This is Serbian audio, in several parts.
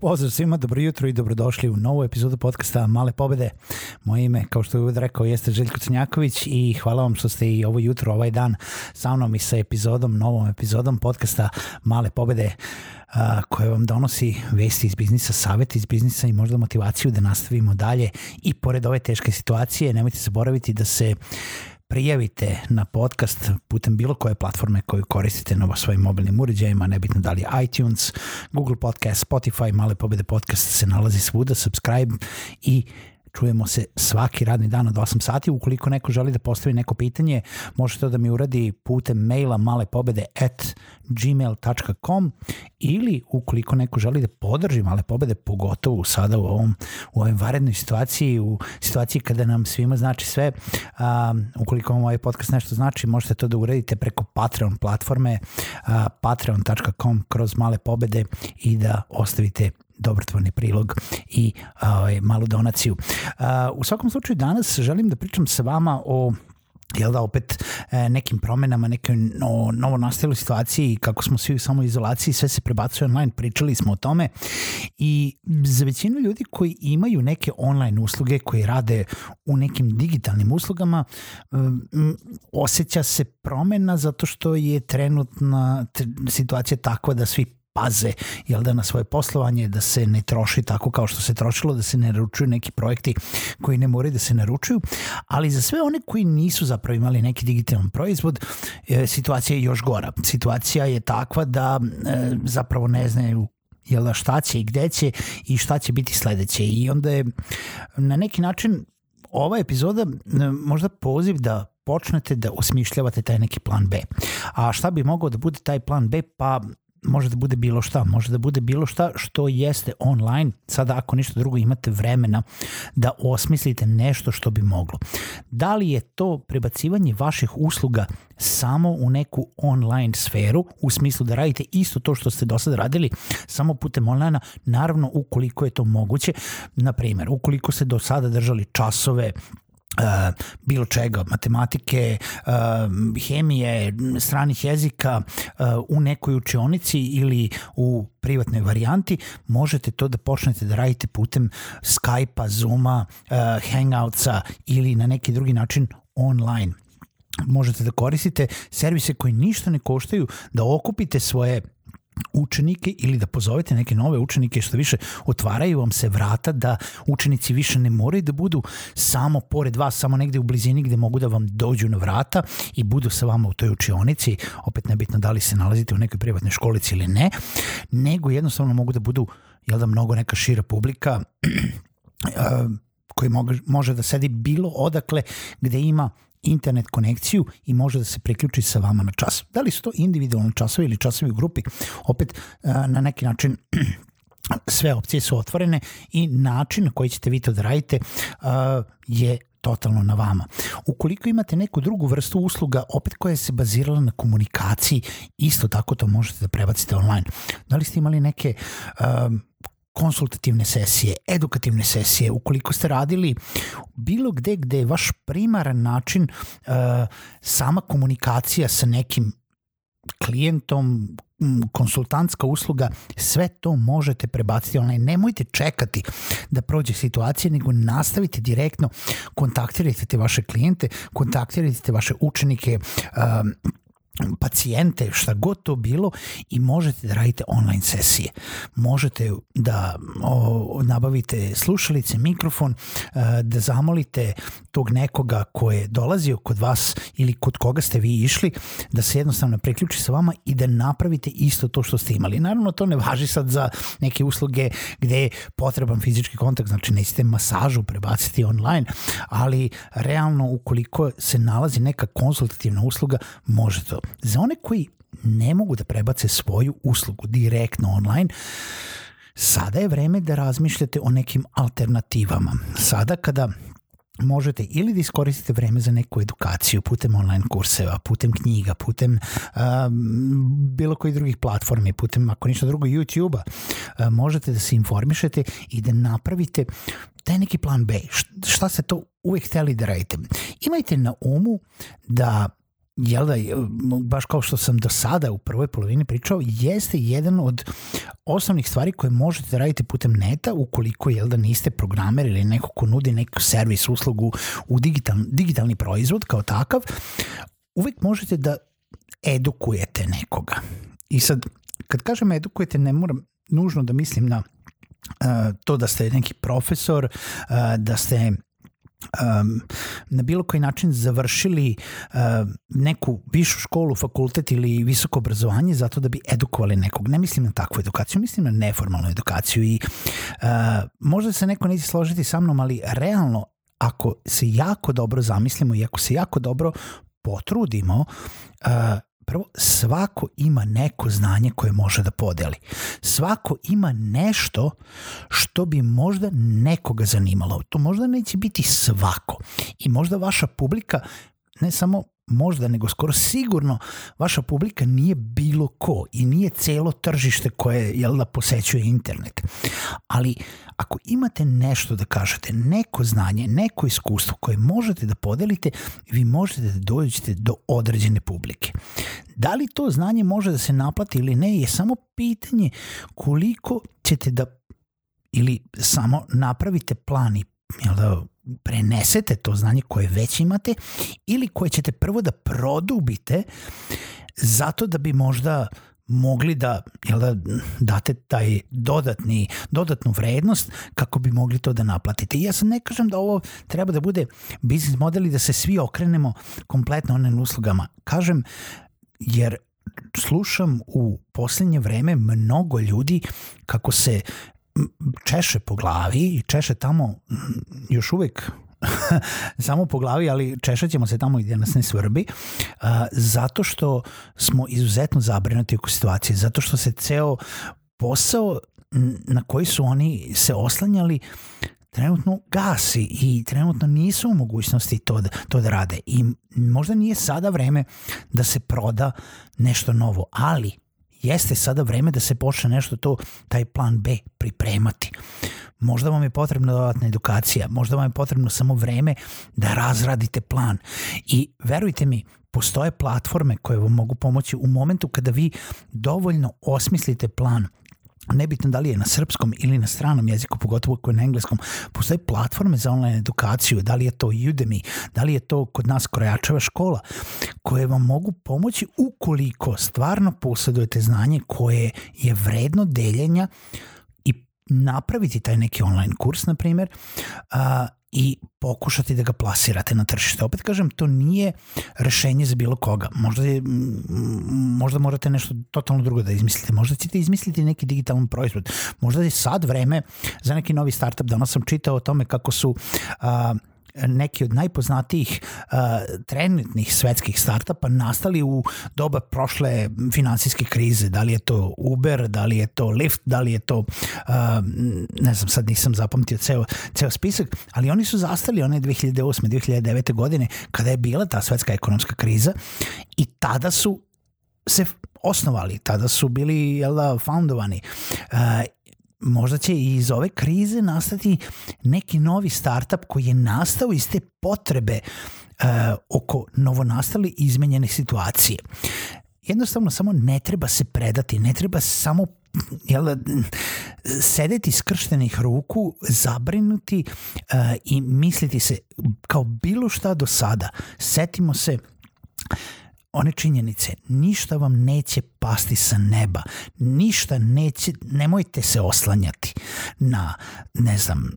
Pozdrav svima, dobro jutro i dobrodošli u novu epizodu podcasta Male pobede. Moje ime, kao što je uvijek rekao, jeste Željko Crnjaković i hvala vam što ste i ovo jutro, ovaj dan sa mnom i sa epizodom, novom epizodom podcasta Male pobede koje vam donosi vesti iz biznisa, savete iz biznisa i možda motivaciju da nastavimo dalje i pored ove teške situacije nemojte zaboraviti da se prijavite na podcast putem bilo koje platforme koju koristite na svojim mobilnim uređajima, nebitno da li iTunes, Google Podcast, Spotify, Male pobede podcast se nalazi svuda, subscribe i Čujemo se svaki radni dan od 8 sati. Ukoliko neko želi da postavi neko pitanje, možete to da mi uradi putem maila malepobede at gmail.com ili ukoliko neko želi da podrži male pobede, pogotovo sada u ovom u ovoj varednoj situaciji, u situaciji kada nam svima znači sve, a, ukoliko vam ovaj podcast nešto znači, možete to da uradite preko Patreon platforme a, patreon.com kroz male pobede i da ostavite dobrotvorni prilog i ovaj, malu donaciju. U svakom slučaju danas želim da pričam sa vama o jel da opet e, nekim promenama, nekoj no, novo nastaloj situaciji kako smo svi u samoizolaciji, sve se prebacuje online, pričali smo o tome i za većinu ljudi koji imaju neke online usluge koji rade u nekim digitalnim uslugama osjeća se promena zato što je trenutna situacija takva da svi paze jel da na svoje poslovanje, da se ne troši tako kao što se trošilo, da se ne naručuju neki projekti koji ne moraju da se naručuju, ali za sve one koji nisu zapravo imali neki digitalan proizvod, e, situacija je još gora. Situacija je takva da e, zapravo ne znaju jel da šta će i gde će i šta će biti sledeće i onda je na neki način ova epizoda e, možda poziv da počnete da osmišljavate taj neki plan B. A šta bi mogao da bude taj plan B? Pa može da bude bilo šta, može da bude bilo šta što jeste online, sada ako ništa drugo imate vremena da osmislite nešto što bi moglo. Da li je to prebacivanje vaših usluga samo u neku online sferu, u smislu da radite isto to što ste do sada radili, samo putem online naravno ukoliko je to moguće, na primjer, ukoliko ste do sada držali časove Uh, bilo čega, matematike, uh, hemije, stranih jezika uh, u nekoj učionici ili u privatnoj varijanti, možete to da počnete da radite putem Skype-a, Zoom-a, Hangoutsa ili na neki drugi način online. Možete da koristite servise koji ništa ne koštaju, da okupite svoje učenike ili da pozovete neke nove učenike što više otvaraju vam se vrata da učenici više ne moraju da budu samo pored vas, samo negde u blizini gde mogu da vam dođu na vrata i budu sa vama u toj učionici, opet nebitno da li se nalazite u nekoj privatnoj školici ili ne, nego jednostavno mogu da budu jel da mnogo neka šira publika koji može da sedi bilo odakle gde ima internet konekciju i može da se priključi sa vama na čas. Da li su to individualni časovi ili časovi u grupi, opet e, na neki način sve opcije su otvorene i način na koji ćete vi to da radite e, je totalno na vama. Ukoliko imate neku drugu vrstu usluga, opet koja se bazirala na komunikaciji, isto tako to možete da prebacite online. Da li ste imali neke um, konsultativne sesije, edukativne sesije, ukoliko ste radili bilo gde gde je vaš primaran način uh, sama komunikacija sa nekim klijentom, konsultantska usluga, sve to možete prebaciti online. Nemojte čekati da prođe situacija, nego nastavite direktno, kontaktirajte te vaše klijente, kontaktirajte te vaše učenike, uh, pacijente, šta god to bilo i možete da radite online sesije. Možete da o, nabavite slušalice, mikrofon, e, da zamolite tog nekoga ko je dolazio kod vas ili kod koga ste vi išli, da se jednostavno preključi sa vama i da napravite isto to što ste imali. Naravno, to ne važi sad za neke usluge gde je potreban fizički kontakt, znači nećete masažu prebaciti online, ali realno ukoliko se nalazi neka konsultativna usluga, može to. Za one koji ne mogu da prebace svoju uslugu direktno online, Sada je vreme da razmišljate o nekim alternativama. Sada kada možete ili da iskoristite vreme za neku edukaciju putem online kurseva, putem knjiga, putem um, bilo koji drugih platformi, putem ako ništa drugo YouTube-a, uh, možete da se informišete i da napravite taj neki plan B. Šta se to uvek hteli da radite? Imajte na umu da jel da, baš kao što sam do sada u prvoj polovini pričao, jeste jedan od osnovnih stvari koje možete da radite putem neta ukoliko jel da niste programer ili neko ko nudi neku servis, uslugu u digital, digitalni proizvod kao takav, uvek možete da edukujete nekoga. I sad, kad kažem edukujete, ne moram nužno da mislim na to da ste neki profesor, da ste um, na bilo koji način završili uh, neku višu školu, fakultet ili visoko obrazovanje zato da bi edukovali nekog. Ne mislim na takvu edukaciju, mislim na neformalnu edukaciju i uh, možda se neko neće složiti sa mnom, ali realno ako se jako dobro zamislimo i ako se jako dobro potrudimo, uh, Prvo, svako ima neko znanje koje može da podeli. Svako ima nešto što bi možda nekoga zanimalo. To možda neće biti svako. I možda vaša publika ne samo možda, nego skoro sigurno vaša publika nije bilo ko i nije celo tržište koje jel da posećuje internet. Ali ako imate nešto da kažete, neko znanje, neko iskustvo koje možete da podelite, vi možete da dođete do određene publike. Da li to znanje može da se naplati ili ne je samo pitanje koliko ćete da ili samo napravite plan i jel da, prenesete to znanje koje već imate ili koje ćete prvo da produbite zato da bi možda mogli da, jel da date taj dodatni, dodatnu vrednost kako bi mogli to da naplatite. I ja sam ne kažem da ovo treba da bude biznis model i da se svi okrenemo kompletno onim uslugama. Kažem, jer slušam u poslednje vreme mnogo ljudi kako se češe po glavi i češe tamo još uvek samo po glavi, ali češat ćemo se tamo gdje nas ne svrbi, zato što smo izuzetno zabrinuti oko situacije, zato što se ceo posao na koji su oni se oslanjali trenutno gasi i trenutno nisu u mogućnosti to da, to da rade. I možda nije sada vreme da se proda nešto novo, ali jeste sada vreme da se počne nešto to, taj plan B pripremati. Možda vam je potrebna dodatna edukacija, možda vam je potrebno samo vreme da razradite plan. I verujte mi, postoje platforme koje vam mogu pomoći u momentu kada vi dovoljno osmislite plan nebitno da li je na srpskom ili na stranom jeziku, pogotovo ako je na engleskom, postoje platforme za online edukaciju, da li je to Udemy, da li je to kod nas Krojačeva škola, koje vam mogu pomoći ukoliko stvarno posjedujete znanje koje je vredno deljenja i napraviti taj neki online kurs, na primjer, i pokušati da ga plasirate na tržište. Opet kažem, to nije rešenje za bilo koga. Možda, je, možda morate nešto totalno drugo da izmislite. Možda ćete izmisliti neki digitalan proizvod. Možda je sad vreme za neki novi startup. Danas sam čitao o tome kako su a, neki od najpoznatijih uh, trenutnih svetskih startupa nastali u doba prošle finansijske krize. Da li je to Uber, da li je to Lyft, da li je to, uh, ne znam, sad nisam zapamtio ceo, ceo spisak, ali oni su zastali one 2008. 2009. godine kada je bila ta svetska ekonomska kriza i tada su se osnovali, tada su bili jel da, foundovani uh, možda će i iz ove krize nastati neki novi startup koji je nastao iz te potrebe uh, oko novonastale izmenjene situacije. Jednostavno samo ne treba se predati, ne treba samo jel, sedeti skrštenih ruku, zabrinuti uh, i misliti se kao bilo šta do sada. Setimo se one činjenice, ništa vam neće pasti sa neba, ništa neće, nemojte se oslanjati na, ne znam,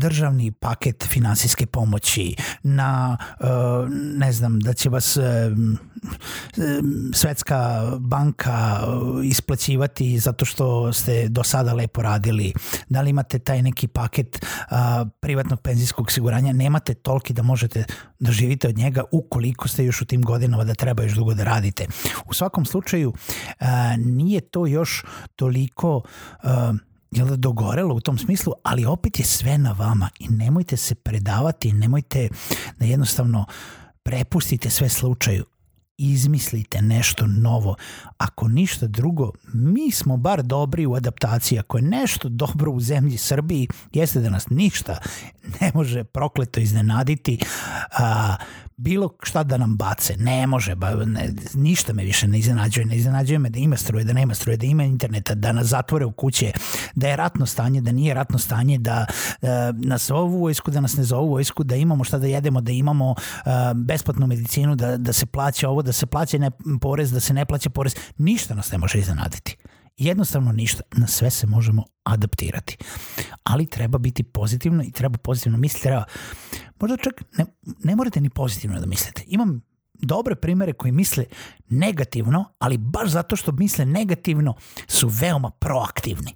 državni paket finansijske pomoći, na, uh, ne znam, da će vas uh, Svetska banka isplaćivati zato što ste do sada lepo radili, da li imate taj neki paket privatnog penzijskog osiguranja, nemate toliki da možete da živite od njega ukoliko ste još u tim godinama da treba još dugo da radite. U svakom slučaju nije to još toliko jel da, dogorelo u tom smislu, ali opet je sve na vama i nemojte se predavati, nemojte da jednostavno prepustite sve slučaju izmislite nešto novo. Ako ništa drugo, mi smo bar dobri u adaptaciji. Ako je nešto dobro u zemlji Srbiji, jeste da nas ništa ne može prokleto iznenaditi. A, bilo šta da nam bace, ne može, ba, ne, ništa me više ne iznenađuje, ne iznenađuje me da ima struje, da nema struje, da ima interneta, da nas zatvore u kuće, da je ratno stanje, da nije ratno stanje, da uh, nas zovu vojsku, da nas ne zovu vojsku, da imamo šta da jedemo, da imamo uh, besplatnu medicinu, da, da se plaća ovo, da se plaća ne, porez, da se ne plaća porez, ništa nas ne može iznenaditi. Jednostavno ništa, na sve se možemo adaptirati. Ali treba biti pozitivno i treba pozitivno misliti, treba možda čak ne, ne morate ni pozitivno da mislite. Imam dobre primere koji misle negativno, ali baš zato što misle negativno su veoma proaktivni.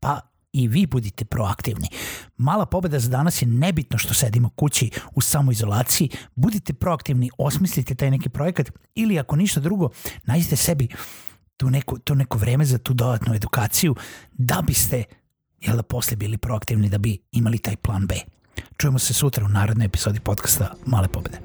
Pa i vi budite proaktivni. Mala pobeda za danas je nebitno što sedimo kući u samoizolaciji. Budite proaktivni, osmislite taj neki projekat ili ako ništa drugo, nađite sebi tu neko, to neko vreme za tu dodatnu edukaciju da biste jel da posle bili proaktivni da bi imali taj plan B. Čujemo se sutra u narednoj epizodi podcasta Male pobede.